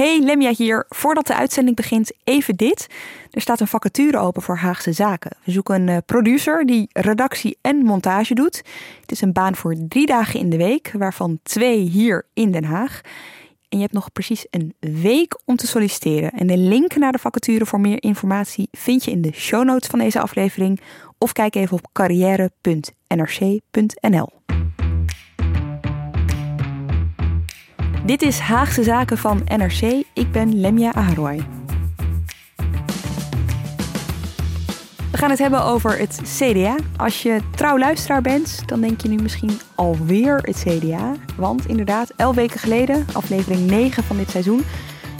Hey, Lemja hier. Voordat de uitzending begint, even dit. Er staat een vacature open voor Haagse Zaken. We zoeken een eh, producer die redactie en montage doet. Het is een baan voor drie dagen in de week, waarvan twee hier in Den Haag. En je hebt nog precies een week om te solliciteren. En de link naar de vacature voor meer informatie vind je in de show notes van deze aflevering. Of kijk even op carrière.nrc.nl. Dit is Haagse Zaken van NRC. Ik ben Lemja Aharoy. We gaan het hebben over het CDA. Als je trouw luisteraar bent, dan denk je nu misschien alweer het CDA. Want inderdaad, elf weken geleden, aflevering 9 van dit seizoen,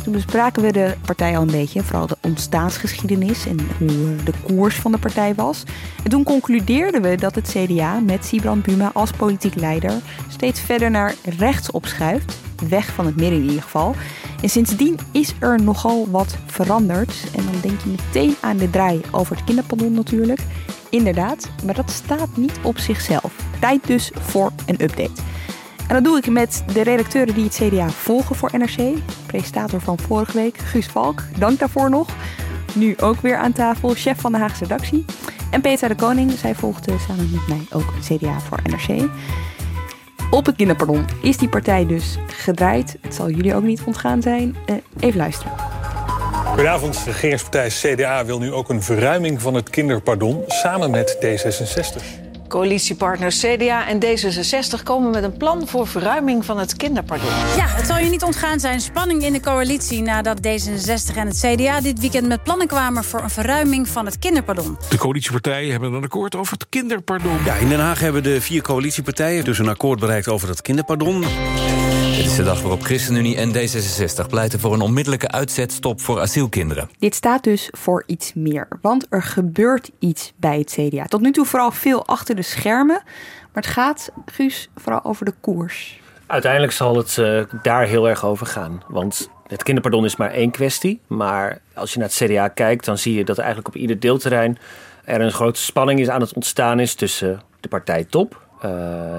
toen bespraken we de partij al een beetje, vooral de ontstaansgeschiedenis en hoe de koers van de partij was. En toen concludeerden we dat het CDA met Sibrand Buma als politiek leider steeds verder naar rechts opschuift, weg van het midden in ieder geval. En sindsdien is er nogal wat veranderd. En dan denk je meteen aan de draai over het kinderpardon natuurlijk. Inderdaad, maar dat staat niet op zichzelf. Tijd dus voor een update. En dat doe ik met de redacteuren die het CDA volgen voor NRC. Presentator van vorige week, Guus Valk. Dank daarvoor nog. Nu ook weer aan tafel, chef van de Haagse redactie. En Petra de Koning, zij volgde samen met mij ook CDA voor NRC. Op het kinderpardon is die partij dus gedraaid. Het zal jullie ook niet ontgaan zijn. Uh, even luisteren. Goedenavond. De regeringspartij CDA wil nu ook een verruiming van het kinderpardon samen met D66. Coalitiepartners CDA en D66 komen met een plan voor verruiming van het kinderpardon. Ja, het zal je niet ontgaan zijn. Spanning in de coalitie nadat D66 en het CDA dit weekend met plannen kwamen voor een verruiming van het kinderpardon. De coalitiepartijen hebben een akkoord over het kinderpardon. Ja, in Den Haag hebben de vier coalitiepartijen dus een akkoord bereikt over het kinderpardon. Dit is de dag waarop ChristenUnie en D66 pleiten voor een onmiddellijke uitzetstop voor asielkinderen. Dit staat dus voor iets meer, want er gebeurt iets bij het CDA. Tot nu toe vooral veel achter de schermen, maar het gaat, Guus, vooral over de koers. Uiteindelijk zal het uh, daar heel erg over gaan, want het kinderpardon is maar één kwestie. Maar als je naar het CDA kijkt, dan zie je dat er eigenlijk op ieder deelterrein er een grote spanning is aan het ontstaan is tussen de partijtop, uh,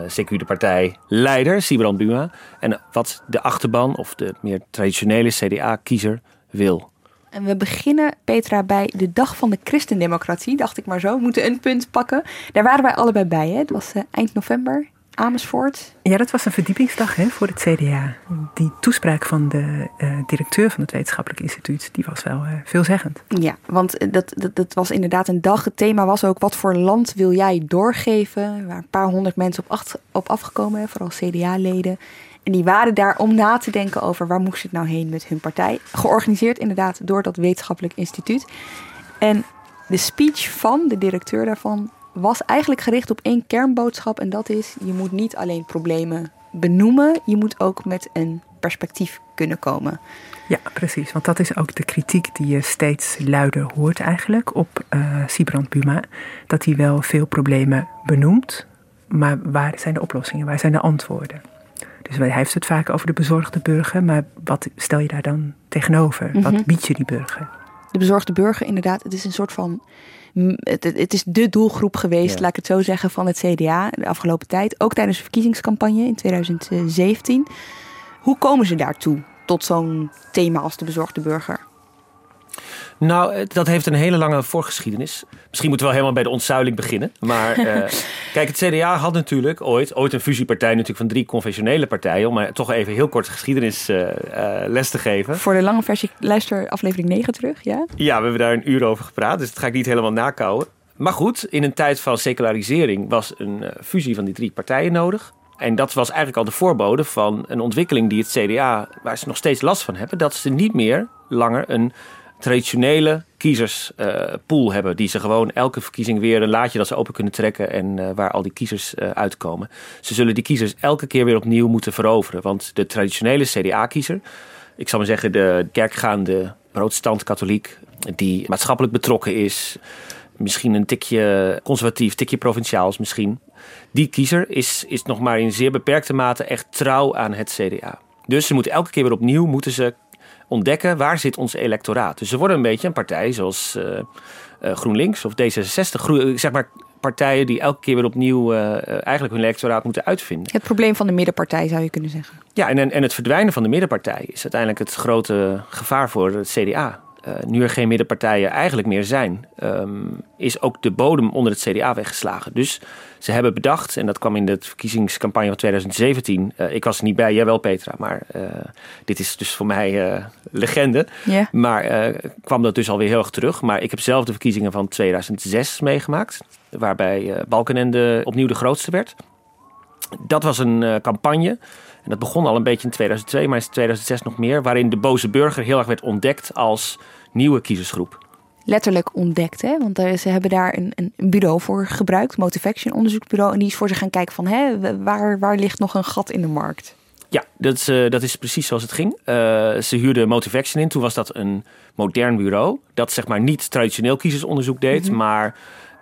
CQ de partijleider, Sibrand Buma. En wat de achterban of de meer traditionele CDA-kiezer wil. En we beginnen, Petra, bij de Dag van de Christendemocratie, dacht ik maar zo. We moeten een punt pakken. Daar waren wij allebei bij, hè? Het was uh, eind november. Amersfoort. Ja, dat was een verdiepingsdag hè, voor het CDA. Die toespraak van de uh, directeur van het wetenschappelijk instituut, die was wel uh, veelzeggend. Ja, want dat, dat, dat was inderdaad een dag. Het thema was ook, wat voor land wil jij doorgeven? Waren een paar honderd mensen op, acht, op afgekomen, vooral CDA-leden. En die waren daar om na te denken over waar moest het nou heen met hun partij. Georganiseerd inderdaad door dat wetenschappelijk instituut. En de speech van de directeur daarvan was eigenlijk gericht op één kernboodschap. En dat is: je moet niet alleen problemen benoemen, je moet ook met een perspectief kunnen komen. Ja, precies. Want dat is ook de kritiek die je steeds luider hoort eigenlijk op uh, Sibrand Buma. Dat hij wel veel problemen benoemt, maar waar zijn de oplossingen? Waar zijn de antwoorden? Dus hij heeft het vaak over de bezorgde burger, maar wat stel je daar dan tegenover? Wat mhm. bied je die burger? De bezorgde burger, inderdaad. Het is een soort van het, het, is de doelgroep geweest, laat ik het zo zeggen, van het CDA de afgelopen tijd. Ook tijdens de verkiezingscampagne in 2017. Hoe komen ze daartoe, tot zo'n thema als de bezorgde burger? Nou, dat heeft een hele lange voorgeschiedenis. Misschien moeten we wel helemaal bij de ontzuiling beginnen. Maar uh, kijk, het CDA had natuurlijk ooit, ooit een fusiepartij natuurlijk van drie conventionele partijen. Om maar toch even heel kort geschiedenis uh, uh, les te geven. Voor de lange versie luister aflevering 9 terug, ja? Ja, we hebben daar een uur over gepraat. Dus dat ga ik niet helemaal nakouwen. Maar goed, in een tijd van secularisering was een eh, fusie van die drie partijen nodig. En dat was eigenlijk al de voorbode van een ontwikkeling die het CDA, waar ze nog steeds last van hebben, dat ze niet meer langer een traditionele kiezerspool hebben. Die ze gewoon elke verkiezing weer een laadje dat ze open kunnen trekken en uh, waar al die kiezers uh, uitkomen. Ze zullen die kiezers elke keer weer opnieuw moeten veroveren. Want de traditionele CDA-kiezer, ik zal maar zeggen de kerkgaande protestant-katholiek, die maatschappelijk betrokken is, misschien een tikje conservatief, tikje provinciaals misschien. Die kiezer is, is nog maar in zeer beperkte mate echt trouw aan het CDA. Dus ze moeten elke keer weer opnieuw moeten ze ontdekken waar zit ons electoraat. Dus ze worden een beetje een partij zoals uh, uh, GroenLinks of D66. Groen, zeg maar partijen die elke keer weer opnieuw uh, eigenlijk hun electoraat moeten uitvinden. Het probleem van de middenpartij zou je kunnen zeggen. Ja, en, en het verdwijnen van de middenpartij is uiteindelijk het grote gevaar voor het CDA. Uh, nu er geen middenpartijen eigenlijk meer zijn, um, is ook de bodem onder het CDA weggeslagen. Dus ze hebben bedacht, en dat kwam in de verkiezingscampagne van 2017. Uh, ik was er niet bij, jij wel Petra, maar uh, dit is dus voor mij legende. Yeah. Maar kwam dat dus alweer heel erg terug. Maar ik heb zelf de verkiezingen van 2006 meegemaakt, waarbij Balkenende opnieuw de grootste werd. Dat was een campagne en dat begon al een beetje in 2002, maar in 2006 nog meer. Waarin de boze burger heel erg werd ontdekt als nieuwe kiezersgroep. Letterlijk ontdekt, hè? want uh, ze hebben daar een, een, bureau voor gebruikt, Motivation onderzoeksbureau. En die is voor ze gaan kijken van hè, waar, waar ligt nog een gat in de markt? Ja, dat is, uh, dat is precies zoals het ging. Uh, ze huurden Motivation in. Toen was dat een modern bureau. Dat zeg maar niet traditioneel kiezersonderzoek deed, mm-hmm. maar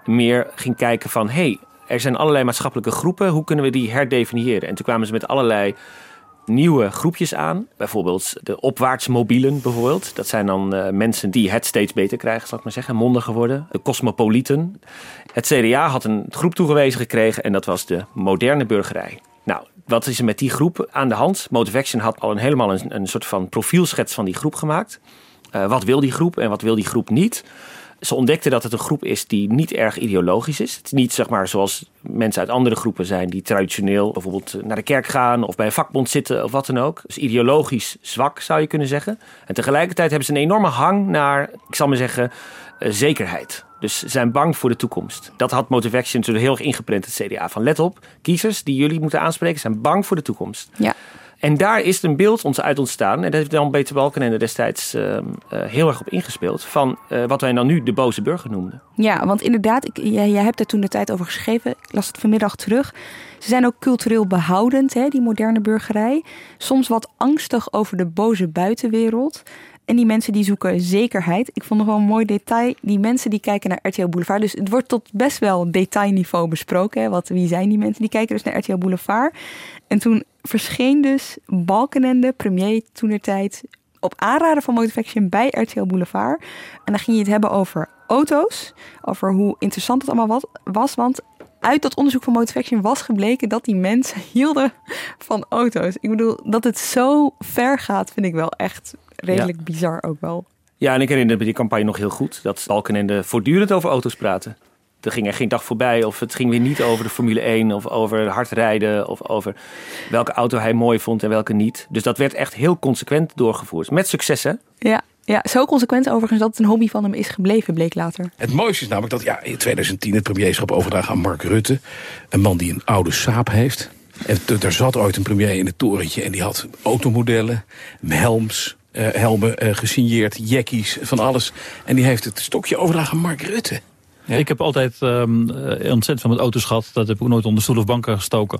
meer ging kijken van... hey, er zijn allerlei maatschappelijke groepen. Hoe kunnen we die herdefiniëren? En toen kwamen ze met allerlei nieuwe groepjes aan. Bijvoorbeeld de opwaartsmobielen bijvoorbeeld. Dat zijn dan uh, mensen die het steeds beter krijgen, zal ik maar zeggen. Mondiger worden. De cosmopolieten. Het CDA had een groep toegewezen gekregen en dat was de moderne burgerij. Nou, wat is er met die groep aan de hand? Motivaction had al een, helemaal een, een soort van profielschets van die groep gemaakt. Uh, wat wil die groep en wat wil die groep niet? Ze ontdekten dat het een groep is die niet erg ideologisch is. Het is niet zeg maar zoals mensen uit andere groepen zijn die traditioneel bijvoorbeeld naar de kerk gaan of bij een vakbond zitten of wat dan ook. Dus ideologisch zwak zou je kunnen zeggen. En tegelijkertijd hebben ze een enorme hang naar, ik zal maar zeggen, uh, zekerheid. Dus zijn bang voor de toekomst. Dat had Motivation natuurlijk heel erg ingeprent, het CDA. Van let op, kiezers die jullie moeten aanspreken zijn bang voor de toekomst. Ja. En daar is een beeld ons uit ontstaan. En dat heeft dan Beter Balkenende destijds uh, uh, heel erg op ingespeeld. Van uh, wat wij dan nu de boze burger noemden. Ja, want inderdaad, ik, jij, jij hebt er toen de tijd over geschreven. Ik las het vanmiddag terug. Ze zijn ook cultureel behoudend, hè, die moderne burgerij. Soms wat angstig over de boze buitenwereld. En die mensen die zoeken zekerheid. Ik vond nog wel een mooi detail. Die mensen die kijken naar RTL Boulevard. Dus het wordt tot best wel detailniveau besproken. Hè? Wat, wie zijn die mensen? Die kijken dus naar RTL Boulevard. En toen verscheen dus Balkenende, premier toenertijd, op aanraden van Motivation bij RTL Boulevard. En dan ging je het hebben over auto's. Over hoe interessant het allemaal was. Want uit dat onderzoek van Motivation was gebleken dat die mensen hielden van auto's. Ik bedoel, dat het zo ver gaat, vind ik wel echt redelijk ja. bizar ook wel. Ja, en ik herinner me die campagne nog heel goed. Dat Balkenende voortdurend over auto's praten. Er ging er geen dag voorbij of het ging weer niet over de Formule 1 of over hard rijden of over welke auto hij mooi vond en welke niet. Dus dat werd echt heel consequent doorgevoerd. Met succes hè? Ja, ja, zo consequent overigens dat het een hobby van hem is gebleven, bleek later. Het mooiste is namelijk dat ja, in 2010 het premierschap overdragen aan Mark Rutte. Een man die een oude saap heeft. En er zat ooit een premier in het torentje en die had automodellen, helms, uh, helmen uh, gesigneerd, jackies, van alles. En die heeft het stokje overdragen aan Mark Rutte. Ja. Ik heb altijd um, ontzettend veel met auto's gehad. Dat heb ik ook nooit onder stoel of banken gestoken.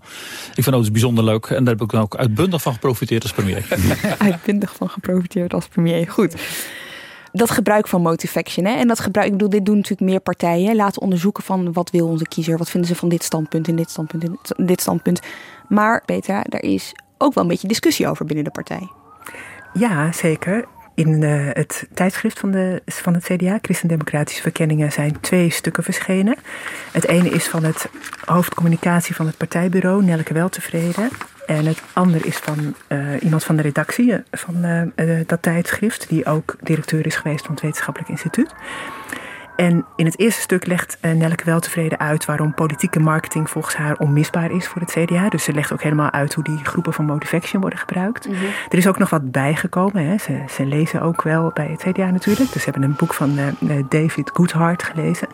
Ik vind auto's bijzonder leuk. En daar heb ik dan ook uitbundig van geprofiteerd als premier. uitbundig van geprofiteerd als premier. Goed. Dat gebruik van motivation. Hè? En dat gebruik, ik bedoel, dit doen natuurlijk meer partijen. Laten onderzoeken van wat wil onze kiezer. Wat vinden ze van dit standpunt en dit standpunt en dit standpunt. Maar Petra, daar is ook wel een beetje discussie over binnen de partij. Ja, zeker. In uh, het tijdschrift van, de, van het CDA, Christendemocratische Verkenningen, zijn twee stukken verschenen. Het ene is van het hoofdcommunicatie van het partijbureau, Nelke Weltevreden. En het andere is van uh, iemand van de redactie van uh, dat tijdschrift, die ook directeur is geweest van het Wetenschappelijk Instituut. En in het eerste stuk legt uh, Nelleke wel tevreden uit waarom politieke marketing volgens haar onmisbaar is voor het CDA. Dus ze legt ook helemaal uit hoe die groepen van Motivaction worden gebruikt. Mhm. Er is ook nog wat bijgekomen. Hè. Ze, ze, lezen ook wel bij het CDA natuurlijk. Dus ze hebben een boek van uh, David Goodhart gelezen.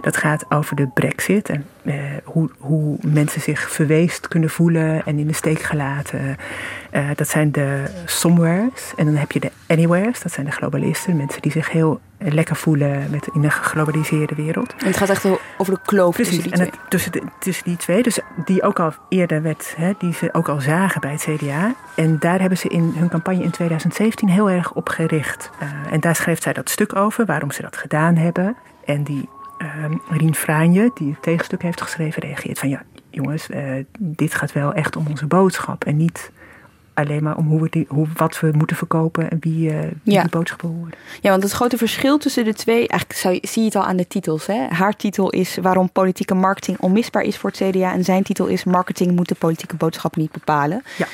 Dat gaat over de brexit en uh, hoe, hoe mensen zich verweest kunnen voelen en in de steek gelaten. dat zijn de somewheres. En dan heb je de anywheres. Dat zijn de globalisten. Mensen die zich heel lekker voelen met, in een geglobaliseerde wereld. En het gaat echt over de kloof Precies, tussen die en het, tussen, de, tussen die twee. Dus die ook al eerder werd, hè, die ze ook al zagen bij het CDA. En daar hebben ze in hun campagne in 2017 heel erg op gericht. Uh, en daar schreef zij dat stuk over, waarom ze dat gedaan hebben. En die uh, Rien Fraanje, die het tegenstuk heeft geschreven, reageert van ja, jongens, uh, dit gaat wel echt om onze boodschap en niet alleen maar om hoe we die, hoe, wat we moeten verkopen en wie, uh, wie Ja. die boodschappen horen. Ja, want het grote verschil tussen de twee, eigenlijk zou je, zie je het al aan de titels. Hè? Haar titel is waarom politieke marketing onmisbaar is voor het CDA. En zijn titel is marketing moet de politieke boodschap niet bepalen. Ja.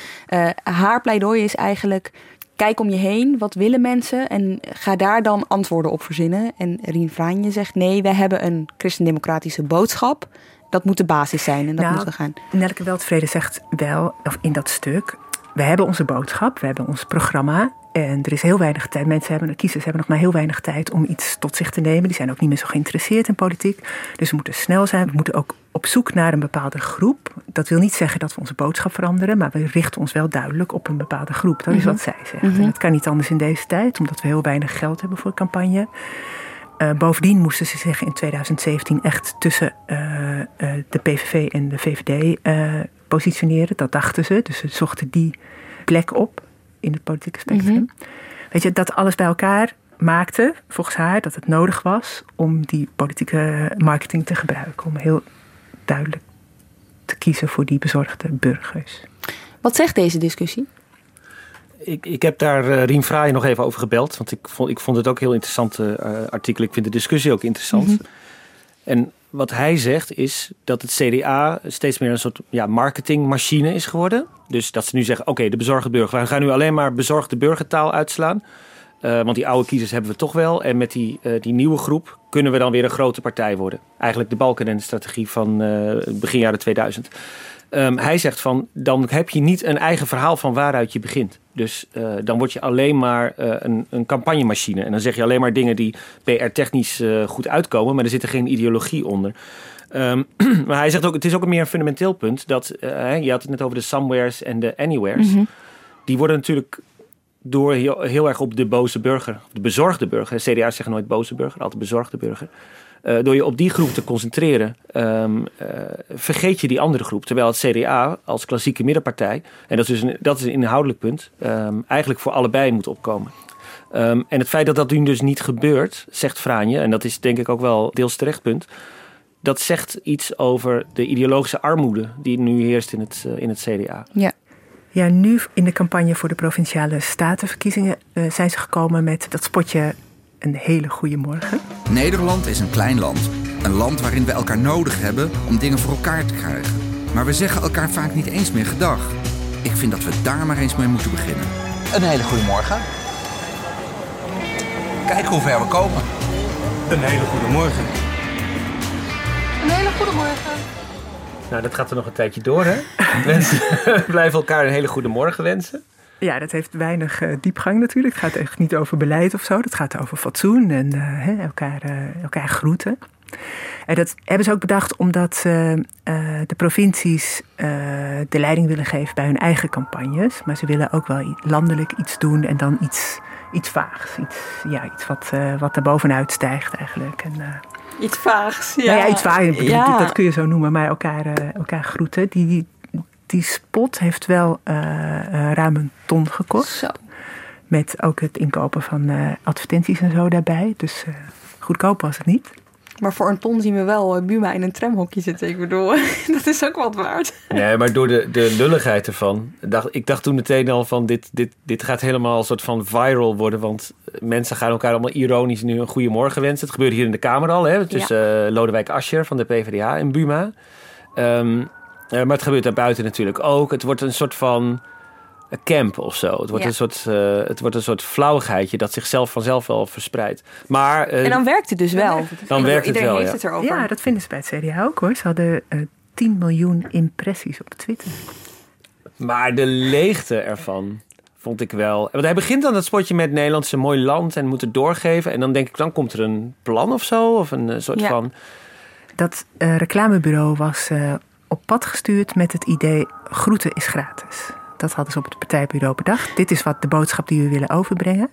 Uh, haar pleidooi is eigenlijk kijk om je heen, wat willen mensen en ga daar dan antwoorden op verzinnen. En Rien Franje zegt nee, wij hebben een christendemocratische boodschap. Dat moet de basis zijn en dat Nou, moeten we gaan. Nelke Weltevreden zegt wel, of in dat stuk, we hebben onze boodschap, we hebben ons programma. En er is heel weinig tijd. Mensen hebben, kiezers hebben nog maar heel weinig tijd om iets tot zich te nemen. Die zijn ook niet meer zo geïnteresseerd in politiek. Dus we moeten snel zijn. We moeten ook op zoek naar een bepaalde groep. Dat wil niet zeggen dat we onze boodschap veranderen. Maar we richten ons wel duidelijk op een bepaalde groep. Dat is Mhm. wat zij zegt. En dat kan niet anders in deze tijd. Omdat we heel weinig geld hebben voor campagne. Uh, bovendien moesten ze zich in 2017 echt tussen uh, uh, de PVV en de VVD positioneren. Dat dachten ze. Dus ze zochten die plek op in het politieke spectrum. Mhm. Weet je, dat alles bij elkaar maakte, volgens haar, dat het nodig was om die politieke marketing te gebruiken. Om heel duidelijk te kiezen voor die bezorgde burgers. Wat zegt deze discussie? Ik, ik heb daar uh, Rien Fraaien nog even over gebeld. Want ik vond, ik vond het ook een heel interessant uh, artikel. Ik vind de discussie ook interessant. Mhm. Mm -hmm. En wat hij zegt is dat het CDA steeds meer een soort ja, marketingmachine is geworden. Dus dat ze nu zeggen, oké, de bezorgde burger. We gaan nu alleen maar bezorgde burgertaal uitslaan. Uh, want die oude kiezers hebben we toch wel. En met die, uh, die nieuwe groep kunnen we dan weer een grote partij worden. Eigenlijk de Balkenende-strategie van uh, begin jaren 2000. Um, hij zegt van, dan heb je niet een eigen verhaal van waaruit je begint. Dus uh, dan word je alleen maar uh, een, een campagnemachine. En dan zeg je alleen maar dingen die PR-technisch uh, goed uitkomen, maar er zit er geen ideologie onder. Um, maar hij zegt ook, het is ook meer een fundamenteel punt. Dat, je had het net over de somewheres en de anywheres. Mhm. Mm -hmm. Die worden natuurlijk door heel, heel, erg op de boze burger, de bezorgde burger. CDA's zeggen nooit boze burger, altijd bezorgde burger. Uh, door je op die groep te concentreren, um, uh, vergeet je die andere groep. Terwijl het CDA als klassieke middenpartij, en dat is, een, dat is een inhoudelijk punt, um, eigenlijk voor allebei moet opkomen. Um, en het feit dat dat nu dus niet gebeurt, zegt Fraanje, en dat is denk ik ook wel deels terecht punt, dat zegt iets over de ideologische armoede die nu heerst in het, uh, in het CDA. Ja. Ja, nu in de campagne voor de provinciale statenverkiezingen zijn ze gekomen met dat spotje een hele goede morgen. Nederland is een klein land. Een land waarin we elkaar nodig hebben om dingen voor elkaar te krijgen. Maar we zeggen elkaar vaak niet eens meer gedag. Ik vind dat we daar maar eens mee moeten beginnen. Een hele goede morgen. Kijk hoe ver we komen. Een hele goede morgen. Een hele goede morgen. Nou, dat gaat er nog een tijdje door, hè? Mensen blijven elkaar een hele goede morgen wensen. Ja, dat heeft weinig uh, diepgang natuurlijk. Het gaat echt niet over beleid of zo. Dat gaat over fatsoen en uh, hè, elkaar, uh, elkaar groeten. En dat hebben ze ook bedacht omdat de provincies de leiding willen geven bij hun eigen campagnes. Maar ze willen ook wel landelijk iets doen en dan iets, iets vaags. Iets, ja, iets wat, wat er bovenuit stijgt eigenlijk. En, iets vaags, ja. Nou ja, iets vaags, ja. dat kun je zo noemen. Maar elkaar, elkaar groeten. Die, die, spot heeft wel uh, ruim een ton gekost. Zo. Met ook het inkopen van uh, advertenties en zo daarbij. Dus goedkoop was het niet. Maar voor een ton zien we wel Buma in een tramhokje zitten. Ik bedoel, dat is ook wat waard. Nee, maar door de, de lulligheid ervan. Dacht, ik dacht toen meteen al van dit, dit, dit gaat helemaal een soort van viral worden. Want mensen gaan elkaar allemaal ironisch nu een goede morgen wensen. Het gebeurde hier in de Kamer al. Hè, tussen ja. Lodewijk Asscher van de PvdA en Buma. Um, uh, maar het gebeurt daarbuiten natuurlijk ook. Het wordt een soort van camp of zo. Het wordt, Ja. een soort, eh, het wordt een soort flauwigheidje dat zichzelf vanzelf wel verspreidt. Maar, eh, En dan werkt het dus wel. Dan werkt het Iedereen wel, heeft ja. het erover. Ja, dat vinden ze bij het CDA ook hoor. Ze hadden eh 10 miljoen impressies op Twitter. Maar de leegte ervan vond ik wel. Want hij begint dan dat spotje met Nederland is een mooi land en moet het doorgeven. En dan denk ik, dan komt er een plan of zo. Of een eh, soort Ja. van. Dat eh, reclamebureau was eh, op pad gestuurd met het idee groeten is gratis. Dat hadden ze op het partijbureau bedacht. Dit is wat de boodschap die we willen overbrengen.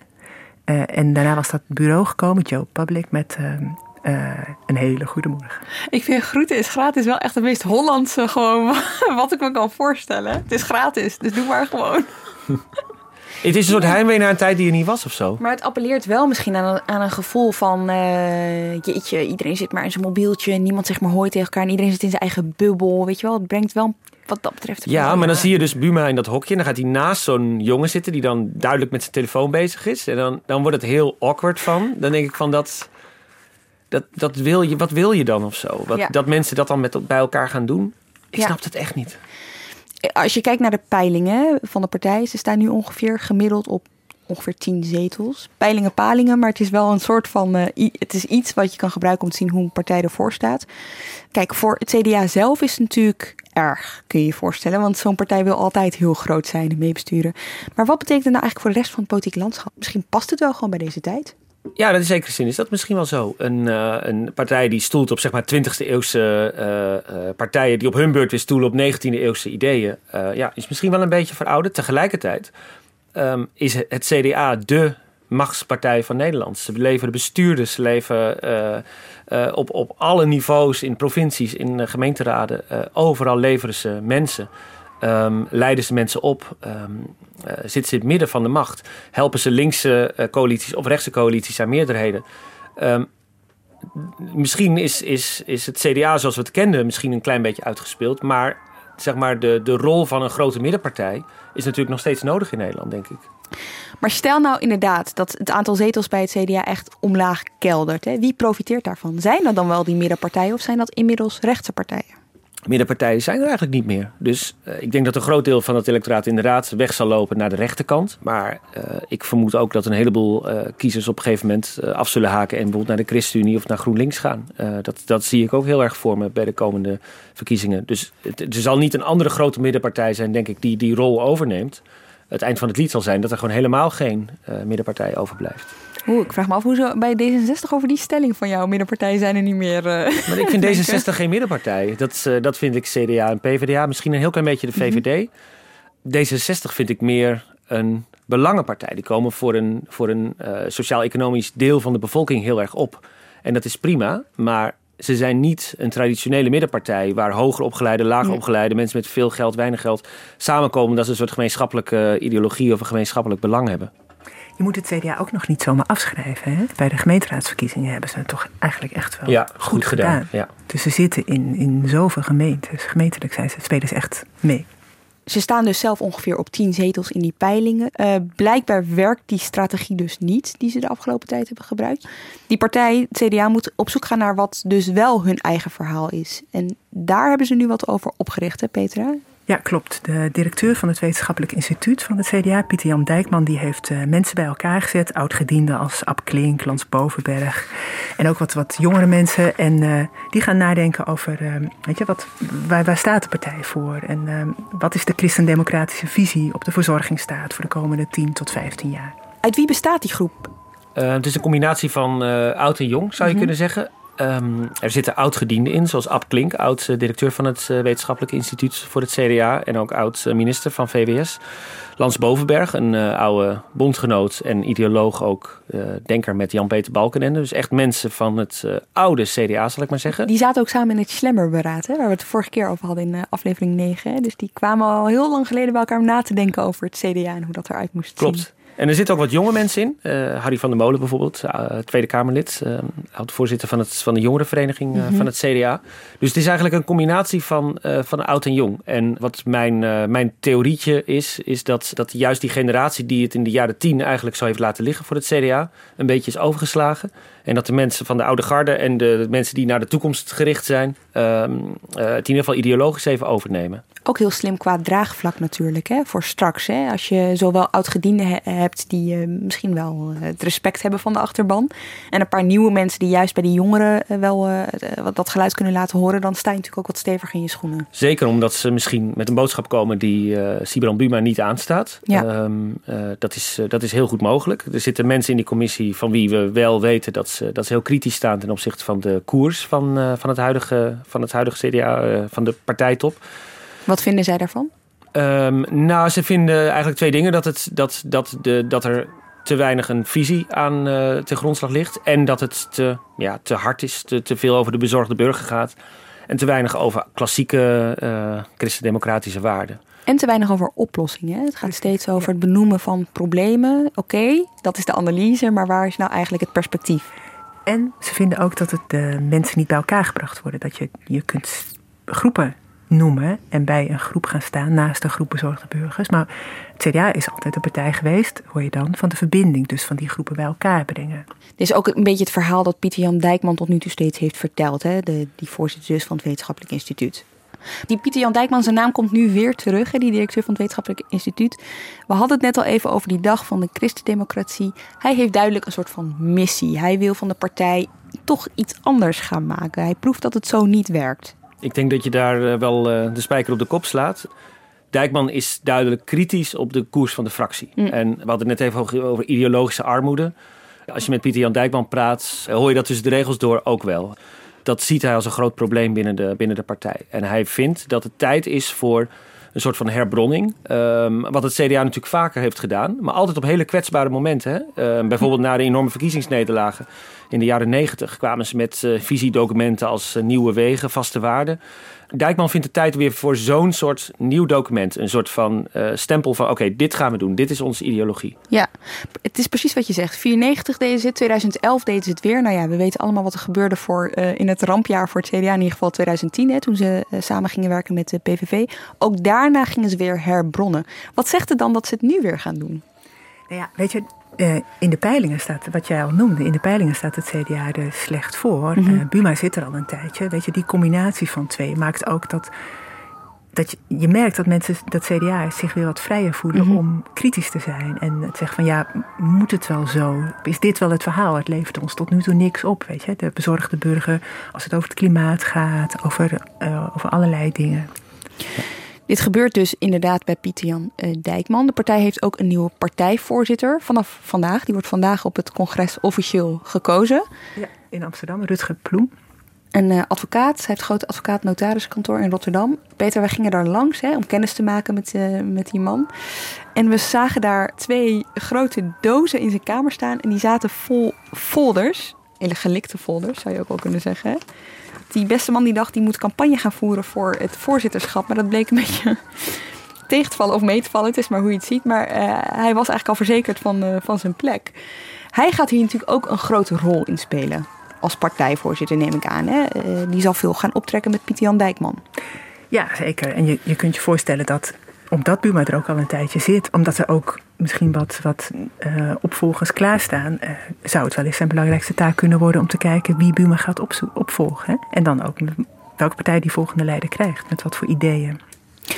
Eh, en daarna was dat bureau gekomen, Joe Public, met ehm, eh, een hele goede morgen. Ik vind groeten is gratis wel echt het meest Hollandse gewoon wat ik me kan voorstellen. Het is gratis, dus doe maar gewoon. Het is een soort heimwee naar een tijd die er niet was of zo. Maar het appelleert wel misschien aan een, aan een gevoel van... eh, jeetje, iedereen zit maar in zijn mobieltje... en niemand zegt maar hoi tegen elkaar... en iedereen zit in zijn eigen bubbel, weet je wel. Het brengt wel wat dat betreft... Ja, maar dan zie je dus Buma in dat hokje. En dan gaat hij naast zo'n jongen zitten die dan duidelijk met zijn telefoon bezig is. En dan, dan wordt het heel awkward van. Dan denk ik van dat. dat, dat wil je, wat wil je dan of zo? Wat, Ja. Dat mensen dat dan met, bij elkaar gaan doen. Ik Ja. snap het echt niet. Als je kijkt naar de peilingen van de partij... ze staan nu ongeveer gemiddeld op ongeveer 10 zetels. Peilingen, palingen, maar het is wel een soort van... eh, het is iets wat je kan gebruiken om te zien hoe een partij ervoor staat. Kijk, voor het CDA zelf is het natuurlijk erg, kun je je voorstellen. Want zo'n partij wil altijd heel groot zijn en meebesturen. Maar wat betekent het nou eigenlijk voor de rest van het politieke landschap? Misschien past het wel gewoon bij deze tijd. Ja, dat in zekere zin is dat misschien wel zo. Een, eh, een partij die stoelt op zeg maar 20e eeuwse eh, eh, partijen die op hun beurt weer stoelen op 19e eeuwse ideeën. ja, is misschien wel een beetje verouderd. Tegelijkertijd ehm, is het CDA de machtspartij van Nederland. Ze leveren bestuurders, ze eh, op, op alle niveaus in provincies, in gemeenteraden. overal leveren ze mensen. Ehm, leiden ze mensen op, eh, zitten ze in het midden van de macht, helpen ze linkse eh, coalities of rechtse coalities aan meerderheden. Ehm, misschien is, is, is het CDA zoals we het kenden misschien een klein beetje uitgespeeld, maar zeg maar de, de rol van een grote middenpartij is natuurlijk nog steeds nodig in Nederland, denk ik. Maar stel nou inderdaad dat het aantal zetels bij het CDA echt omlaag keldert. Hè? Wie profiteert daarvan? Zijn dat dan wel die middenpartijen of zijn dat inmiddels rechtse partijen? Middenpartijen zijn er eigenlijk niet meer. Dus eh, ik denk dat een groot deel van het electoraat inderdaad weg zal lopen naar de rechterkant. Maar eh, ik vermoed ook dat een heleboel eh, kiezers op een gegeven moment af zullen haken en bijvoorbeeld naar de ChristenUnie of naar GroenLinks gaan. Dat, dat zie ik ook heel erg voor me bij de komende verkiezingen. Dus het, er zal niet een andere grote middenpartij zijn, denk ik, die die rol overneemt. Het eind van het lied zal zijn dat er gewoon helemaal geen middenpartij overblijft. Oeh, ik vraag me af hoe ze bij D66 over die stelling van jou. Middenpartijen zijn er niet meer. eh, Maar ik vind denken. D66 geen middenpartij. Dat, eh, dat vind ik CDA en PvdA. Misschien een heel klein beetje de VVD. D66 vind ik meer een belangenpartij. Die komen voor een, voor een eh, sociaal-economisch deel van de bevolking heel erg op. En dat is prima, maar ze zijn niet een traditionele middenpartij... waar hoger opgeleide, lager opgeleide mensen met veel geld, weinig geld... samenkomen dat ze een soort gemeenschappelijke ideologie of een gemeenschappelijk belang hebben. Je moet het CDA ook nog niet zomaar afschrijven. Hè? Bij de gemeenteraadsverkiezingen hebben ze het toch eigenlijk echt wel Ja, goed, goed gedaan, gedaan. ja. Dus ze zitten in, in zoveel gemeentes. Gemeentelijk zijn ze, spelen ze echt mee. Ze staan dus zelf ongeveer op 10 zetels in die peilingen. Eh, blijkbaar werkt die strategie dus niet die ze de afgelopen tijd hebben gebruikt. Die partij, het CDA, moet op zoek gaan naar wat dus wel hun eigen verhaal is. En daar hebben ze nu wat over opgericht, hè Petra? Ja, klopt. De directeur van het Wetenschappelijk Instituut van het CDA, Pieter Jan Dijkman, die heeft eh, mensen bij elkaar gezet. Oud-gedienden als Ab Klink, Lans Bovenberg. En ook wat, wat jongere mensen. En eh, die gaan nadenken over, eh, weet je, wat, waar, waar staat de partij voor? En eh, wat is de christendemocratische visie op de verzorgingsstaat voor de komende 10 tot 15 jaar? Uit wie bestaat die groep? Het is een combinatie van eh, oud en jong, zou je Mhm. kunnen zeggen. Ehm, er zitten oud-gedienden in, zoals Ab Klink, oud-directeur van het eh, Wetenschappelijk Instituut voor het CDA en ook oud-minister van VWS. Lans Bovenberg, een eh, oude bondgenoot en ideoloog ook, eh, denker met Jan-Peter Balkenende. Dus echt mensen van het oude CDA, zal ik maar zeggen. Die zaten ook samen in het Schlemmerberaad, hè, waar we het de vorige keer over hadden in aflevering 9. Hè. Dus die kwamen al heel lang geleden bij elkaar om na te denken over het CDA en hoe dat eruit moest zien. Klopt. En er zitten ook wat jonge mensen in. Eh, Harry van der Molen bijvoorbeeld, eh, Tweede Kamerlid. eh oud-voorzitter van, het, van de jongerenvereniging eh, Mhm. van het CDA. Dus het is eigenlijk een combinatie van, eh, van oud en jong. En wat mijn, eh, mijn theorietje is, is dat, dat juist die generatie die het in de jaren tien eigenlijk zo heeft laten liggen voor het CDA, een beetje is overgeslagen. En dat de mensen van de oude garde en de, de mensen die naar de toekomst gericht zijn, ehm, eh, het in ieder geval ideologisch even overnemen. Ook heel slim qua draagvlak natuurlijk, hè, voor straks. Hè? Als je zowel oud-gedienden hebt die uh, misschien wel uh, het respect hebben van de achterban. En een paar nieuwe mensen die juist bij de jongeren uh, wel dat geluid kunnen laten horen. Dan sta je natuurlijk ook wat steviger in je schoenen. Zeker omdat ze misschien met een boodschap komen die Sibran Buma niet aanstaat. Ja. Um, dat, is, dat is heel goed mogelijk. Er zitten mensen in die commissie van wie we wel weten dat ze, dat ze heel kritisch staan ten opzichte van de koers van, van, het, huidige, van het huidige CDA, van de partijtop. Wat vinden zij daarvan? Um, nou, ze vinden eigenlijk twee dingen. Dat, het, dat, dat, de, dat er te weinig een visie aan uh, ten grondslag ligt. En dat het te, ja, te hard is, te, te veel over de bezorgde burger gaat. En te weinig over klassieke uh, christendemocratische waarden. En te weinig over oplossingen. Het gaat steeds over het benoemen van problemen. Oké, okay, dat is de analyse, maar waar is nou eigenlijk het perspectief? En ze vinden ook dat het de mensen niet bij elkaar gebracht worden. Dat je, je kunt groepen noemen en bij een groep gaan staan naast een groep bezorgde burgers. Maar het CDA is altijd een partij geweest, hoor je dan, van de verbinding, dus van die groepen bij elkaar brengen. Dit is ook een beetje het verhaal dat Pieter Jan Dijkman tot nu toe steeds heeft verteld, hè? De, die voorzitter dus van het Wetenschappelijk Instituut. Die Pieter Jan Dijkman, zijn naam komt nu weer terug, hè, die directeur van het Wetenschappelijk Instituut. We hadden het net al even over die dag van de christendemocratie. Hij heeft duidelijk een soort van missie. Hij wil van de partij toch iets anders gaan maken. Hij proeft dat het zo niet werkt. Ik denk dat je daar eh, wel eh, de spijker op de kop slaat. Dijkman is duidelijk kritisch op de koers van de fractie. Mm. En we hadden het net even over ideologische armoede. Als je met Pieter Jan Dijkman praat, hoor je dat tussen de regels door ook wel. Dat ziet hij als een groot probleem binnen de, binnen de partij. En hij vindt dat het tijd is voor een soort van herbronning. Um, wat het CDA natuurlijk vaker heeft gedaan, maar altijd op hele kwetsbare momenten. Hè? Um, bijvoorbeeld na de enorme verkiezingsnederlagen in de jaren negentig kwamen ze met uh, visiedocumenten als uh, nieuwe wegen, vaste waarden. Dijkman vindt de tijd weer voor zo'n soort nieuw document. Een soort van uh, stempel van oké, dit gaan we doen. Dit is onze ideologie. Ja, het is precies wat je zegt. 94 deden ze het, 2011 deden ze het weer. Nou ja, we weten allemaal wat er gebeurde voor, uh, in het rampjaar voor het CDA. In ieder geval 2010, hè, toen ze uh, samen gingen werken met de PVV. Ook daarna gingen ze weer herbronnen. Wat zegt het dan dat ze het nu weer gaan doen? Nou ja, weet je, uh, in de peilingen staat, wat jij al noemde, in de peilingen staat het CDA er slecht voor. Mm -hmm. uh, Buma zit er al een tijdje. Weet je, die combinatie van twee maakt ook dat, dat je, je merkt dat mensen, dat CDA zich weer wat vrijer voelen mm -hmm. om kritisch te zijn. En het zeggen van ja, moet het wel zo? Is dit wel het verhaal? Het levert ons tot nu toe niks op. Weet je, de bezorgde burger, als het over het klimaat gaat, over, uh, over allerlei dingen. Ja. Dit gebeurt dus inderdaad bij Pieter Jan uh, Dijkman. De partij heeft ook een nieuwe partijvoorzitter vanaf vandaag. Die wordt vandaag op het congres officieel gekozen. Ja, in Amsterdam, Rutger Ploem. Een uh, advocaat, hij heeft een groot advocaat-notariskantoor in Rotterdam. Peter, wij gingen daar langs hè, om kennis te maken met, uh, met die man. En we zagen daar twee grote dozen in zijn kamer staan. En die zaten vol folders. Hele gelikte folders, zou je ook wel kunnen zeggen. Die beste man die dacht, die moet campagne gaan voeren voor het voorzitterschap. Maar dat bleek een beetje tegen te vallen of mee te vallen. Het is maar hoe je het ziet. Maar uh, hij was eigenlijk al verzekerd van, uh, van zijn plek. Hij gaat hier natuurlijk ook een grote rol in spelen. Als partijvoorzitter neem ik aan. Hè? Uh, die zal veel gaan optrekken met Pieter Jan Dijkman. Ja, zeker. En je, je kunt je voorstellen dat omdat Buma er ook al een tijdje zit, omdat er ook misschien wat, wat uh, opvolgers klaarstaan, uh, zou het wel eens zijn belangrijkste taak kunnen worden om te kijken wie Buma gaat opvolgen. Hè? En dan ook welke partij die volgende leider krijgt, met wat voor ideeën.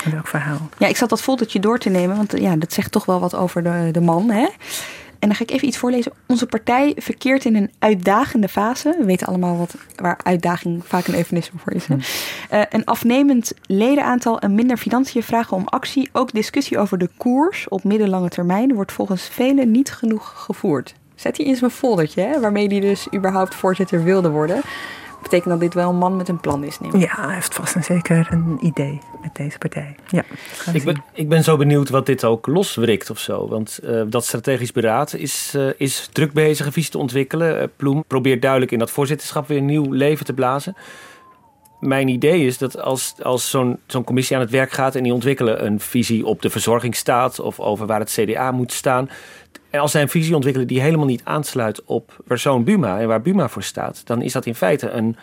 En welk verhaal. Ja, ik zat dat foldertje door te nemen, want ja, dat zegt toch wel wat over de, de man. Hè? En dan ga ik even iets voorlezen. Onze partij verkeert in een uitdagende fase. We weten allemaal wat, waar uitdaging vaak een eufemisme voor is. Hè? Uh, een afnemend ledenaantal en minder financiën vragen om actie. Ook discussie over de koers op middellange termijn wordt volgens velen niet genoeg gevoerd. Zet hij in zijn foldertje, hè, waarmee hij dus überhaupt voorzitter wilde worden. Betekent dat dit wel een man met een plan is? Neem ik. Ja, hij heeft vast en zeker een idee met deze partij. Ja, ik, ben, ik ben zo benieuwd wat dit ook loswrikt of zo. Want uh, dat strategisch beraad is, uh, is druk bezig een visie te ontwikkelen. Uh, Ploem probeert duidelijk in dat voorzitterschap weer een nieuw leven te blazen. Mijn idee is dat als, als zo'n zo'n commissie aan het werk gaat en die ontwikkelen een visie op de verzorgingsstaat of over waar het CDA moet staan. En als zij een visie ontwikkelen die helemaal niet aansluit op persoon Buma en waar Buma voor staat, dan is dat in feite een.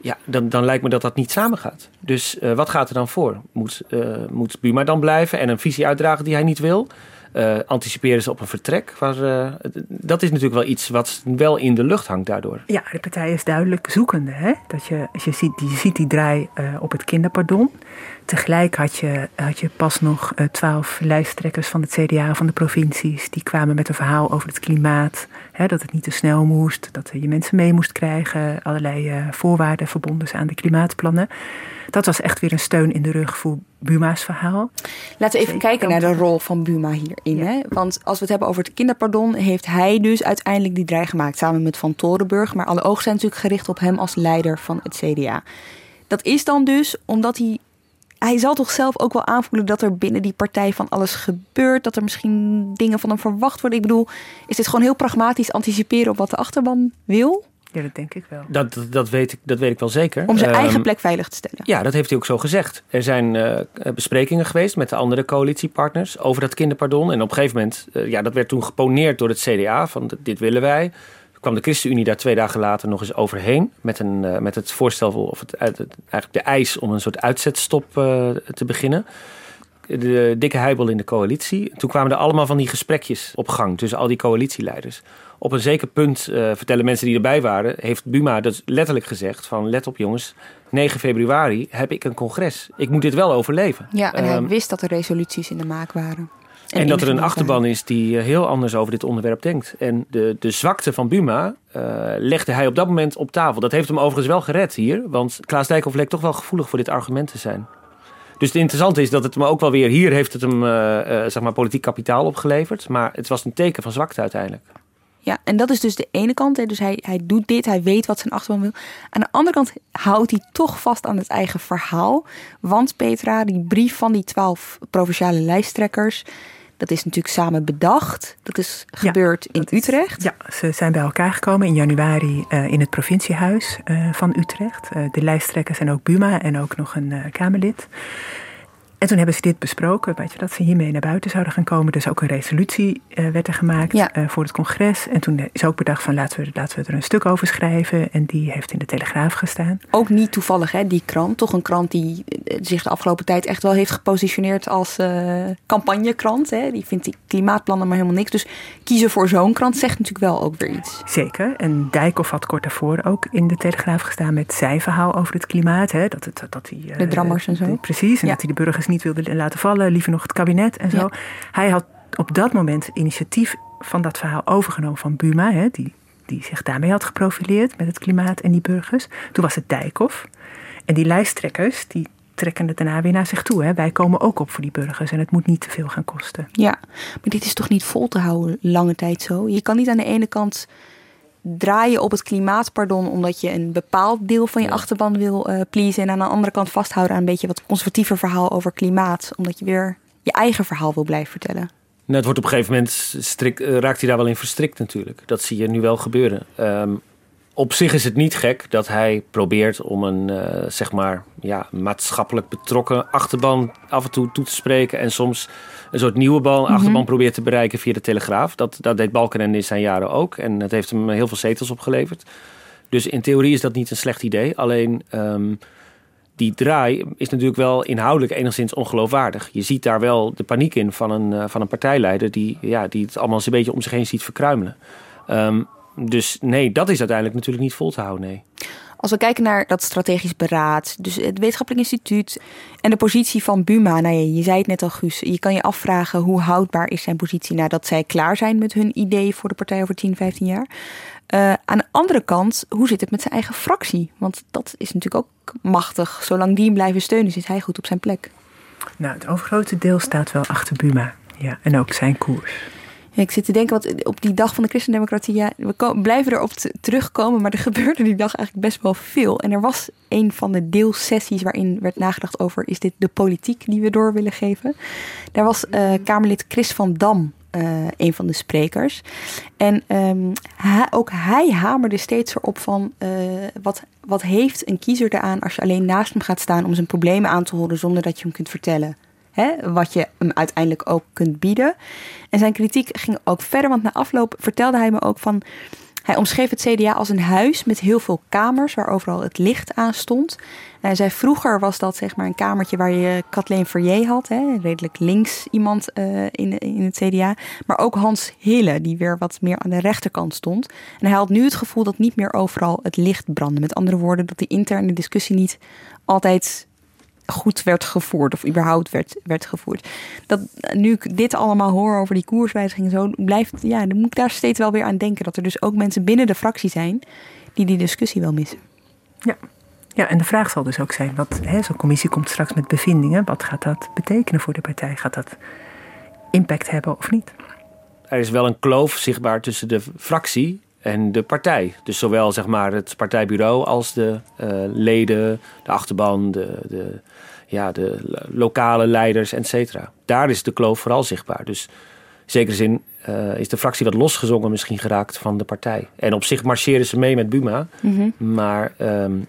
Ja, dan, dan lijkt me dat dat niet samengaat. Dus uh, wat gaat er dan voor? Moet, uh, moet Buma dan blijven en een visie uitdragen die hij niet wil? Uh, anticiperen ze op een vertrek? Dat is natuurlijk wel iets wat wel in de lucht hangt daardoor. Ja, de partij is duidelijk zoekende. Hè? Dat je, als je, ziet, je ziet die draai op het kinderpardon. Tegelijk had je, had je pas nog twaalf lijsttrekkers van het CDA van de provincies. Die kwamen met een verhaal over het klimaat. Hè, dat het niet te snel moest, dat je mensen mee moest krijgen. Allerlei voorwaarden verbonden aan de klimaatplannen. Dat was echt weer een steun in de rug voor Buma's verhaal. Laten we even kijken naar de rol van Buma hierin. Hè? Want als we het hebben over het kinderpardon, heeft hij dus uiteindelijk die draai gemaakt samen met Van Torenburg. Maar alle ogen zijn natuurlijk gericht op hem als leider van het CDA. Dat is dan dus omdat hij. Hij zal toch zelf ook wel aanvoelen dat er binnen die partij van alles gebeurt. Dat er misschien dingen van hem verwacht worden. Ik bedoel, is dit gewoon heel pragmatisch anticiperen op wat de achterban wil? Ja, dat denk ik wel. Dat, dat, weet, ik, dat weet ik wel zeker. Om zijn eigen ehm, plek veilig te stellen. Ja, dat heeft hij ook zo gezegd. Er zijn uh, besprekingen geweest met de andere coalitiepartners over dat kinderpardon. En op een gegeven moment, uh, ja, dat werd toen geponeerd door het CDA. Van dit willen wij. Kwam de ChristenUnie daar twee dagen later nog eens overheen. Met, een, uh, met het voorstel, of het, eigenlijk de eis om een soort uitzetstop te beginnen de dikke heibel in de coalitie. Toen kwamen er allemaal van die gesprekjes op gang tussen al die coalitieleiders op een zeker punt, uh, vertellen mensen die erbij waren, heeft Buma dus letterlijk gezegd van let op jongens, 9 februari heb ik een congres. Ik moet dit wel overleven. Ja, en hij ehm, wist dat er resoluties in de maak waren. En, dat er een achterban is die eh, heel anders over dit onderwerp denkt. En de, de zwakte van Buma uh, legde hij op dat moment op tafel. Dat heeft hem overigens wel gered hier. Want Klaas Dijkhoff leek toch wel gevoelig voor dit argument te zijn. Dus het interessante is dat het me ook wel weer... Hier heeft het hem uh, zeg maar politiek kapitaal opgeleverd. Maar het was een teken van zwakte uiteindelijk. Ja, en dat is dus de ene kant. Hè. Dus hij, hij doet dit, hij weet wat zijn achterban wil. Aan de andere kant houdt hij toch vast aan het eigen verhaal. Want Petra, die brief van die twaalf provinciale lijsttrekkers... Dat is natuurlijk samen bedacht. Dat is gebeurd in Utrecht. ja, ze zijn bij elkaar gekomen in januari uh, in het provinciehuis uh, van Utrecht. Uh, de lijsttrekkers en ook Buma en ook nog een Kamerlid. En toen hebben ze dit besproken, weet je, dat ze hiermee naar buiten zouden gaan komen. Dus ook een resolutie uh, werd er gemaakt ja. uh, voor het congres. En toen is ook bedacht van laten we, laten we er een stuk over schrijven. En die heeft in de Telegraaf gestaan. Ook niet toevallig, hè, die krant. Toch een krant die eh, zich de afgelopen tijd echt wel heeft gepositioneerd als uh, campagnekrant. Hè. Die vindt die klimaatplannen maar helemaal niks. Dus kiezen voor zo'n krant zegt natuurlijk wel ook weer iets. Zeker. En Dijkhoff had kort daarvoor ook in de Telegraaf gestaan met zijn verhaal over het klimaat. Hè. Dat, het, dat die, de drammers en zo. precies. En dat hij de burgers niet wilde laten vallen, liever nog het kabinet en zo. Hij had op dat moment initiatief van dat verhaal overgenomen van Buma, hè, die, die zich daarmee had geprofileerd met het klimaat en die burgers. Toen was het Dijkhoff. En die lijsttrekkers, die trekken het daarna weer naar zich toe. Hè. Wij komen ook op voor die burgers en het moet niet te veel gaan kosten. Ja, maar dit is toch niet vol te houden lange tijd zo? Je kan niet aan de ene kant draaien op het klimaatpardon omdat je een bepaald deel van je achterban wil uh, pleasen. En aan de andere kant vasthouden aan een beetje wat conservatiever verhaal over klimaat. Omdat je weer je eigen verhaal wil blijven vertellen. Nou, het wordt op een gegeven moment strikt, uh, raakt hij daar wel in verstrikt natuurlijk. Dat zie je nu wel gebeuren. Um, op zich is het niet gek dat hij probeert om een uh, zeg maar, ja, maatschappelijk betrokken achterban af en toe toe te spreken. En soms een soort nieuwe bal, mhm. achterban probeert te bereiken via de Telegraaf. Dat, dat deed Balkenende in zijn jaren ook. En het heeft hem heel veel zetels opgeleverd. Dus in theorie is dat niet een slecht idee. Alleen um, die draai is natuurlijk wel inhoudelijk enigszins ongeloofwaardig. Je ziet daar wel de paniek in van een, uh, van een partijleider die, ja, die het allemaal eens een beetje om zich heen ziet verkruimelen. Um, dus nee, dat is uiteindelijk natuurlijk niet vol te houden, nee. Als we kijken naar dat strategisch beraad, dus het wetenschappelijk instituut en de positie van Buma. Nou ja, je zei het net al, Guus. Je kan je afvragen hoe houdbaar is zijn positie nadat zij klaar zijn met hun idee voor de partij over 10, 15 jaar. Uh, aan de andere kant, hoe zit het met zijn eigen fractie? Want dat is natuurlijk ook machtig. Zolang die hem blijven steunen, zit hij goed op zijn plek. Nou, het overgrote deel staat wel achter Buma. Ja, en ook zijn koers. Ik zit te denken, wat op die dag van de christendemocratie, ja, we blijven erop terugkomen, maar er gebeurde die dag eigenlijk best wel veel. En er was een van de deelsessies waarin werd nagedacht over, is dit de politiek die we door willen geven? Daar was uh, Kamerlid Chris van Dam uh, een van de sprekers. En um, hij, ook hij hamerde steeds erop van uh, wat, wat heeft een kiezer eraan als je alleen naast hem gaat staan om zijn problemen aan te horen zonder dat je hem kunt vertellen hè, wat je hem uiteindelijk ook kunt bieden. En zijn kritiek ging ook verder, want na afloop vertelde hij me ook van. Hij omschreef het CDA als een huis met heel veel kamers waar overal het licht aan stond. hij zei vroeger was dat zeg maar een kamertje waar je Kathleen Verrier had, hè, redelijk links iemand uh, in, in het CDA. Maar ook Hans Hille, die weer wat meer aan de rechterkant stond. En hij had nu het gevoel dat niet meer overal het licht brandde. Met andere woorden, dat die interne discussie niet altijd goed werd gevoerd of überhaupt werd, werd gevoerd. Dat, nu ik dit allemaal hoor over die koerswijziging zo, blijft, ja, dan moet ik daar steeds wel weer aan denken dat er dus ook mensen binnen de fractie zijn die die discussie wel missen. Ja. Ja, en de vraag zal dus ook zijn, wat zo'n commissie komt straks met bevindingen, wat gaat dat betekenen voor de partij? Gaat dat impact hebben of niet? Er is wel een kloof zichtbaar tussen de fractie en de partij. Dus zowel zeg maar, het partijbureau als de uh, leden, de achterban, de, de, ja, de lokale leiders, et cetera. Daar is de kloof vooral zichtbaar. Dus in zekere zin uh, is de fractie wat losgezongen misschien geraakt van de partij. En op zich marcheren ze mee met Buma. Mm -hmm. Maar um,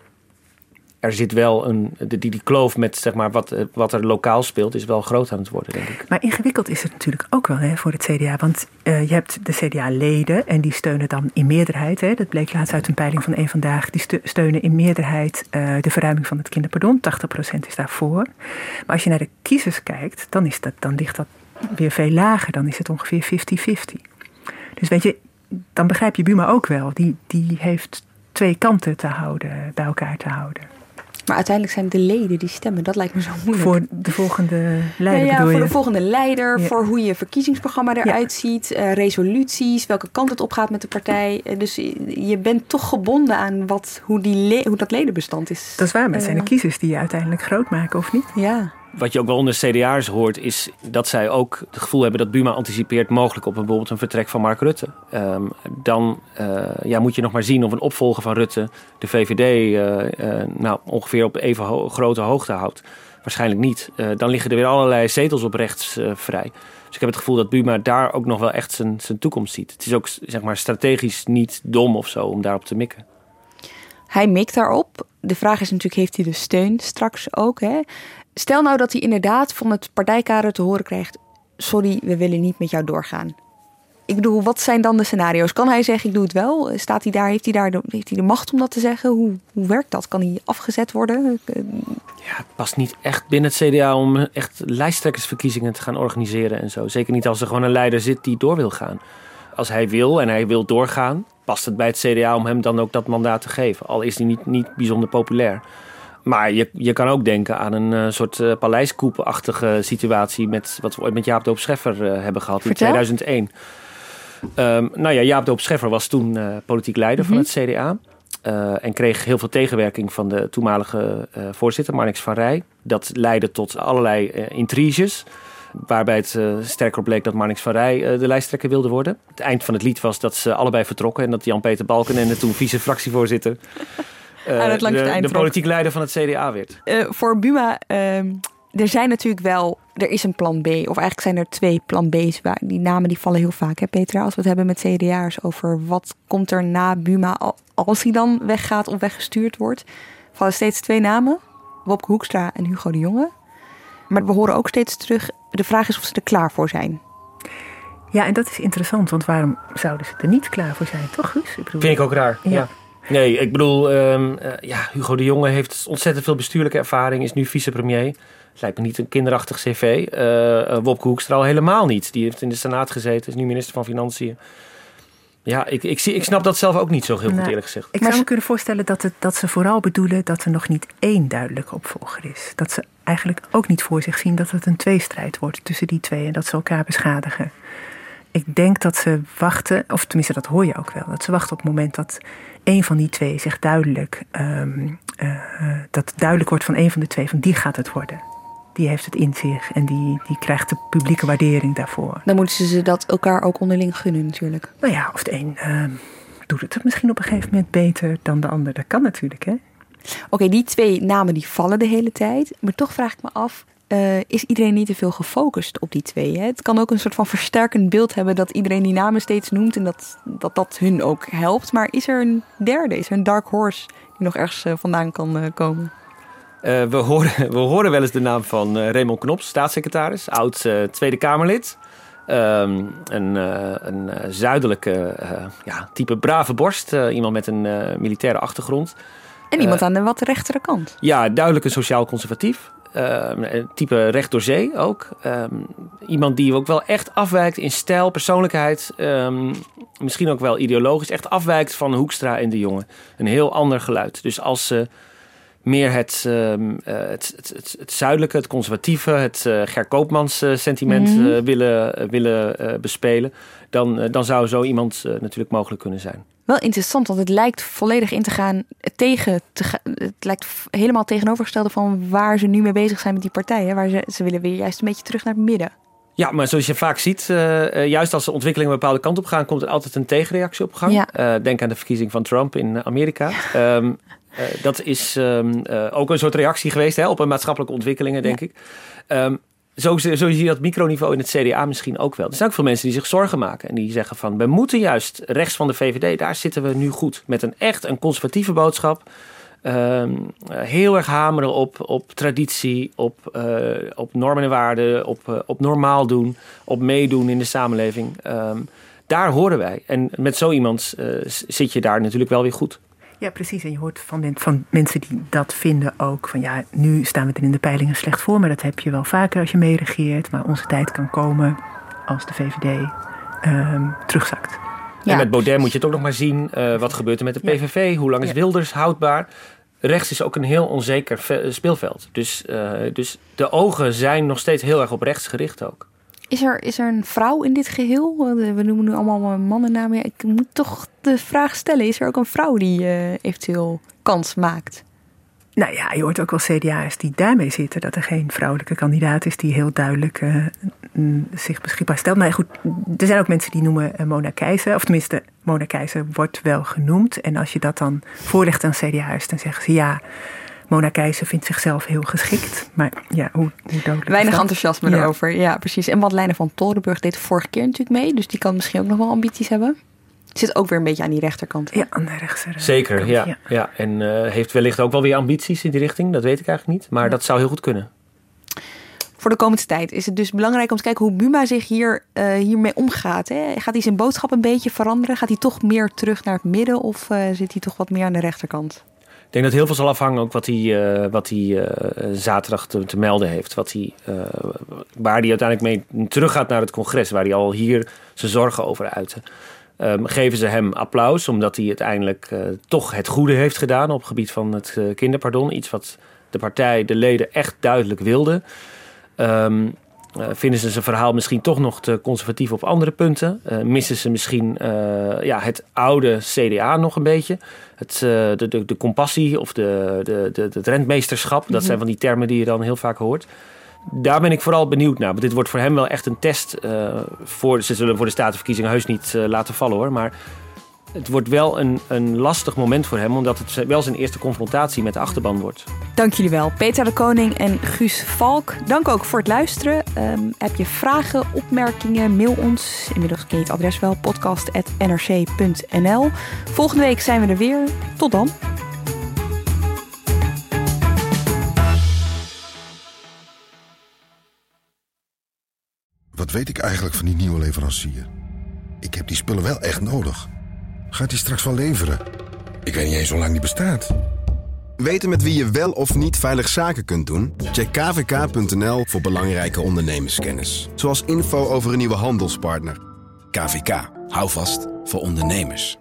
er zit wel een. Die, die kloof met zeg maar, wat, wat er lokaal speelt, is wel groot aan het worden, denk ik. Maar ingewikkeld is het natuurlijk ook wel hè, voor het CDA. Want uh, je hebt de CDA-leden en die steunen dan in meerderheid. Hè, dat bleek laatst uit een peiling van één vandaag. Die steunen in meerderheid uh, de verruiming van het kinderpardon. 80% is daarvoor. Maar als je naar de kiezers kijkt, dan, is dat, dan ligt dat weer veel lager. Dan is het ongeveer 50-50. Dus weet je, dan begrijp je Buma ook wel. Die, die heeft twee kanten te houden, bij elkaar te houden. Maar uiteindelijk zijn de leden die stemmen. Dat lijkt me zo moeilijk. Voor de volgende leider ja, ja, voor je? de volgende leider. Ja. Voor hoe je verkiezingsprogramma eruit ja. ziet. Uh, resoluties. Welke kant het opgaat met de partij. Uh, dus je bent toch gebonden aan wat, hoe, die hoe dat ledenbestand is. Dat is waar. Maar het zijn de kiezers die je uiteindelijk groot maken, of niet? Ja. Wat je ook wel onder CDA'ers hoort, is dat zij ook het gevoel hebben dat Buma anticipeert mogelijk op bijvoorbeeld een vertrek van Mark Rutte. Um, dan uh, ja, moet je nog maar zien of een opvolger van Rutte de VVD uh, uh, nou, ongeveer op even grote hoogte houdt. Waarschijnlijk niet. dan liggen er weer allerlei zetels op rechts vrij. Dus ik heb het gevoel dat Buma daar ook nog wel echt zijn, zijn toekomst ziet. Het is ook zeg maar, strategisch niet dom of zo om daarop te mikken. Hij mikt daarop. De vraag is natuurlijk, heeft hij de steun straks ook? Hè? Stel nou dat hij inderdaad van het partijkader te horen krijgt: Sorry, we willen niet met jou doorgaan. Ik bedoel, wat zijn dan de scenario's? Kan hij zeggen: Ik doe het wel? Staat hij daar? Heeft hij daar de, heeft hij de macht om dat te zeggen? Hoe, hoe werkt dat? Kan hij afgezet worden? Ja, het past niet echt binnen het CDA om echt lijsttrekkersverkiezingen te gaan organiseren en zo. Zeker niet als er gewoon een leider zit die door wil gaan. Als hij wil en hij wil doorgaan, past het bij het CDA om hem dan ook dat mandaat te geven. Al is hij niet, niet bijzonder populair. Maar je, je kan ook denken aan een uh, soort uh, paleiskoepachtige situatie met wat we ooit met Jaap Doop Scheffer uh, hebben gehad Vertel. in 2001. Um, nou ja, Jaap Doop Scheffer was toen politiek leider mm -hmm. van het CDA. en kreeg heel veel tegenwerking van de toenmalige voorzitter, Marnix van Rij. Dat leidde tot allerlei intriges. Waarbij het sterker op bleek dat Marnix van Rij de lijsttrekker wilde worden. Het eind van het lied was dat ze allebei vertrokken. En dat Jan-Peter Balkenende, toen vice-fractievoorzitter... Uh, ah, de, de politiek leider van het CDA werd. Uh, voor Buma, uh, er zijn natuurlijk wel, er is een plan B. Of eigenlijk zijn er twee plan B's. Waar, die namen die vallen heel vaak, hè Petra? Als we het hebben met CDA'ers over wat komt er na Buma als hij dan weggaat of weggestuurd wordt. Vallen steeds twee namen. Wopke Hoekstra en Hugo de Jonge. Maar we horen ook steeds terug, de vraag is of ze er klaar voor zijn. Ja, en dat is interessant, want waarom zouden ze er niet klaar voor zijn, toch Guus? Ik bedoel, Vind ik ook raar, ja. ja. Nee, ik bedoel, um, uh, ja, Hugo de Jonge heeft ontzettend veel bestuurlijke ervaring, is nu vicepremier. Het lijkt me niet een kinderachtig cv. Uh, Wopke Hoekstra al helemaal niet. Die heeft in de Senaat gezeten, is nu minister van Financiën. Ja, ik, ik, zie, ik snap dat zelf ook niet zo heel goed, nou, eerlijk gezegd. Ik zou me kunnen voorstellen dat, het, dat ze vooral bedoelen dat er nog niet één duidelijke opvolger is. Dat ze eigenlijk ook niet voor zich zien dat het een tweestrijd wordt tussen die twee en dat ze elkaar beschadigen. Ik denk dat ze wachten, of tenminste dat hoor je ook wel, dat ze wachten op het moment dat een van die twee zich duidelijk, um, uh, dat duidelijk wordt van een van de twee, van die gaat het worden. Die heeft het in zich en die, die krijgt de publieke waardering daarvoor. Dan moeten ze dat elkaar ook onderling gunnen natuurlijk. Nou ja, of de een uh, doet het misschien op een gegeven moment beter dan de ander. Dat kan natuurlijk, hè? Oké, okay, die twee namen die vallen de hele tijd. Maar toch vraag ik me af, uh, is iedereen niet te veel gefocust op die twee. Hè? Het kan ook een soort van versterkend beeld hebben dat iedereen die namen steeds noemt en dat dat, dat hun ook helpt. Maar is er een derde, is er een dark horse die nog ergens uh, vandaan kan uh, komen? we, horen, we horen wel eens de naam van Raymond Knops, staatssecretaris, oud Tweede Kamerlid. Ehm, een, een zuidelijke ja, type brave borst. iemand met een militaire achtergrond. En iemand aan de wat rechtere kant. Ja, duidelijk een sociaal conservatief. Ehm, type recht door zee ook. Um, iemand die ook wel echt afwijkt in stijl, persoonlijkheid. misschien ook wel ideologisch. Echt afwijkt van Hoekstra en de jongen. Een heel ander geluid. Dus als ze meer het, um, het, het, het, zuidelijke, het conservatieve, het uh, Ger Koopmans uh, sentiment mm -hmm. willen, willen bespelen, dan, dan zou zo iemand natuurlijk mogelijk kunnen zijn. Wel interessant, want het lijkt volledig in te gaan tegen. Te ga, het lijkt helemaal tegenovergestelde van waar ze nu mee bezig zijn met die partijen. Waar ze, ze willen weer juist een beetje terug naar het midden. Ja, maar zoals je vaak ziet, uh, juist als de ontwikkelingen een bepaalde kant op gaan, komt er altijd een tegenreactie op gang. Ja. Uh, denk aan de verkiezing van Trump in Amerika. Um, Uh, dat is um, uh, ook een soort reactie geweest hè, op een maatschappelijke ontwikkelingen, denk ja. ik. Um, zo, zo zie je dat microniveau in het CDA misschien ook wel. Er zijn ook veel mensen die zich zorgen maken. En die zeggen van, we moeten juist rechts van de VVD, daar zitten we nu goed. Met een echt een conservatieve boodschap. Um, heel erg hameren op, op traditie, op, uh, op normen en waarden, op, uh, op normaal doen, op meedoen in de samenleving. daar horen wij. En met zo iemand zit je daar natuurlijk wel weer goed. Ja, precies. En je hoort van, van, mensen die dat vinden ook. Van ja, nu staan we er in de peilingen slecht voor. Maar dat heb je wel vaker als je meeregeert. Maar onze tijd kan komen als de VVD um, terugzakt. Ja. En met Baudet moet je het ook nog maar zien. Uh, wat gebeurt er met de PVV? Ja. Hoe lang is ja. Wilders houdbaar? Rechts is ook een heel onzeker speelveld. Dus, uh, dus de ogen zijn nog steeds heel erg op rechts gericht ook. Is er, is er een vrouw in dit geheel? We noemen nu allemaal mannennamen. Ik moet toch de vraag stellen: is er ook een vrouw die uh, eventueel kans maakt? Nou ja, je hoort ook wel CDA's die daarmee zitten. Dat er geen vrouwelijke kandidaat is die heel duidelijk uh, zich beschikbaar stelt. Maar goed, er zijn ook mensen die noemen Mona Keizer. Of tenminste, Mona Keizer wordt wel genoemd. En als je dat dan voorlegt aan CDA's, dan zeggen ze ja. Mona Keijzer vindt zichzelf heel geschikt. Maar ja, hoe, hoe dodelijk Weinig enthousiasme ja. erover, ja precies. En Madeleine van Torenburg deed vorige keer natuurlijk mee. Dus die kan misschien ook nog wel ambities hebben. Zit ook weer een beetje aan die rechterkant. Ja, aan de rechterkant. Zeker, ja. ja. ja. En uh, heeft wellicht ook wel weer ambities in die richting. Dat weet ik eigenlijk niet. Maar ja. dat zou heel goed kunnen. Voor de komende tijd is het dus belangrijk om te kijken hoe Buma zich hier, uh, hiermee omgaat. Hè? Gaat hij zijn boodschap een beetje veranderen? Gaat hij toch meer terug naar het midden of uh, zit hij toch wat meer aan de rechterkant? Ik denk dat heel veel zal afhangen ook wat hij, uh, wat hij uh, zaterdag te, melden heeft. Wat hij, uh, waar hij uiteindelijk mee teruggaat naar het congres, waar hij al hier zijn zorgen over uitte. Um, geven ze hem applaus, omdat hij uiteindelijk toch het goede heeft gedaan op het gebied van het kinderpardon. Iets wat de partij, de leden echt duidelijk wilden. Um, Uh, vinden ze zijn verhaal misschien toch nog te conservatief op andere punten? Uh, missen ze misschien uh, ja, het oude CDA nog een beetje? Het, de, de, de, compassie of de, de, de, het rentmeesterschap, dat mm -hmm. zijn van die termen die je dan heel vaak hoort. Daar ben ik vooral benieuwd naar. Want dit wordt voor hem wel echt een test. voor, ze zullen voor de statenverkiezingen heus niet laten vallen hoor. Maar het wordt wel een, een lastig moment voor hem, omdat het wel zijn eerste confrontatie met de achterban wordt. Dank jullie wel, Peter de Koning en Guus Valk. Dank ook voor het luisteren. Um, heb je vragen, opmerkingen, mail ons. Inmiddels ken je het adres wel, podcast.nrc.nl. Volgende week zijn we er weer. Tot dan. Wat weet ik eigenlijk van die nieuwe leverancier? Ik heb die spullen wel echt nodig. Gaat hij straks wel leveren? Ik weet niet eens hoe lang die bestaat. Weten met wie je wel of niet veilig zaken kunt doen? Check kvk.nl voor belangrijke ondernemerskennis. Zoals info over een nieuwe handelspartner. KVK, hou vast voor ondernemers.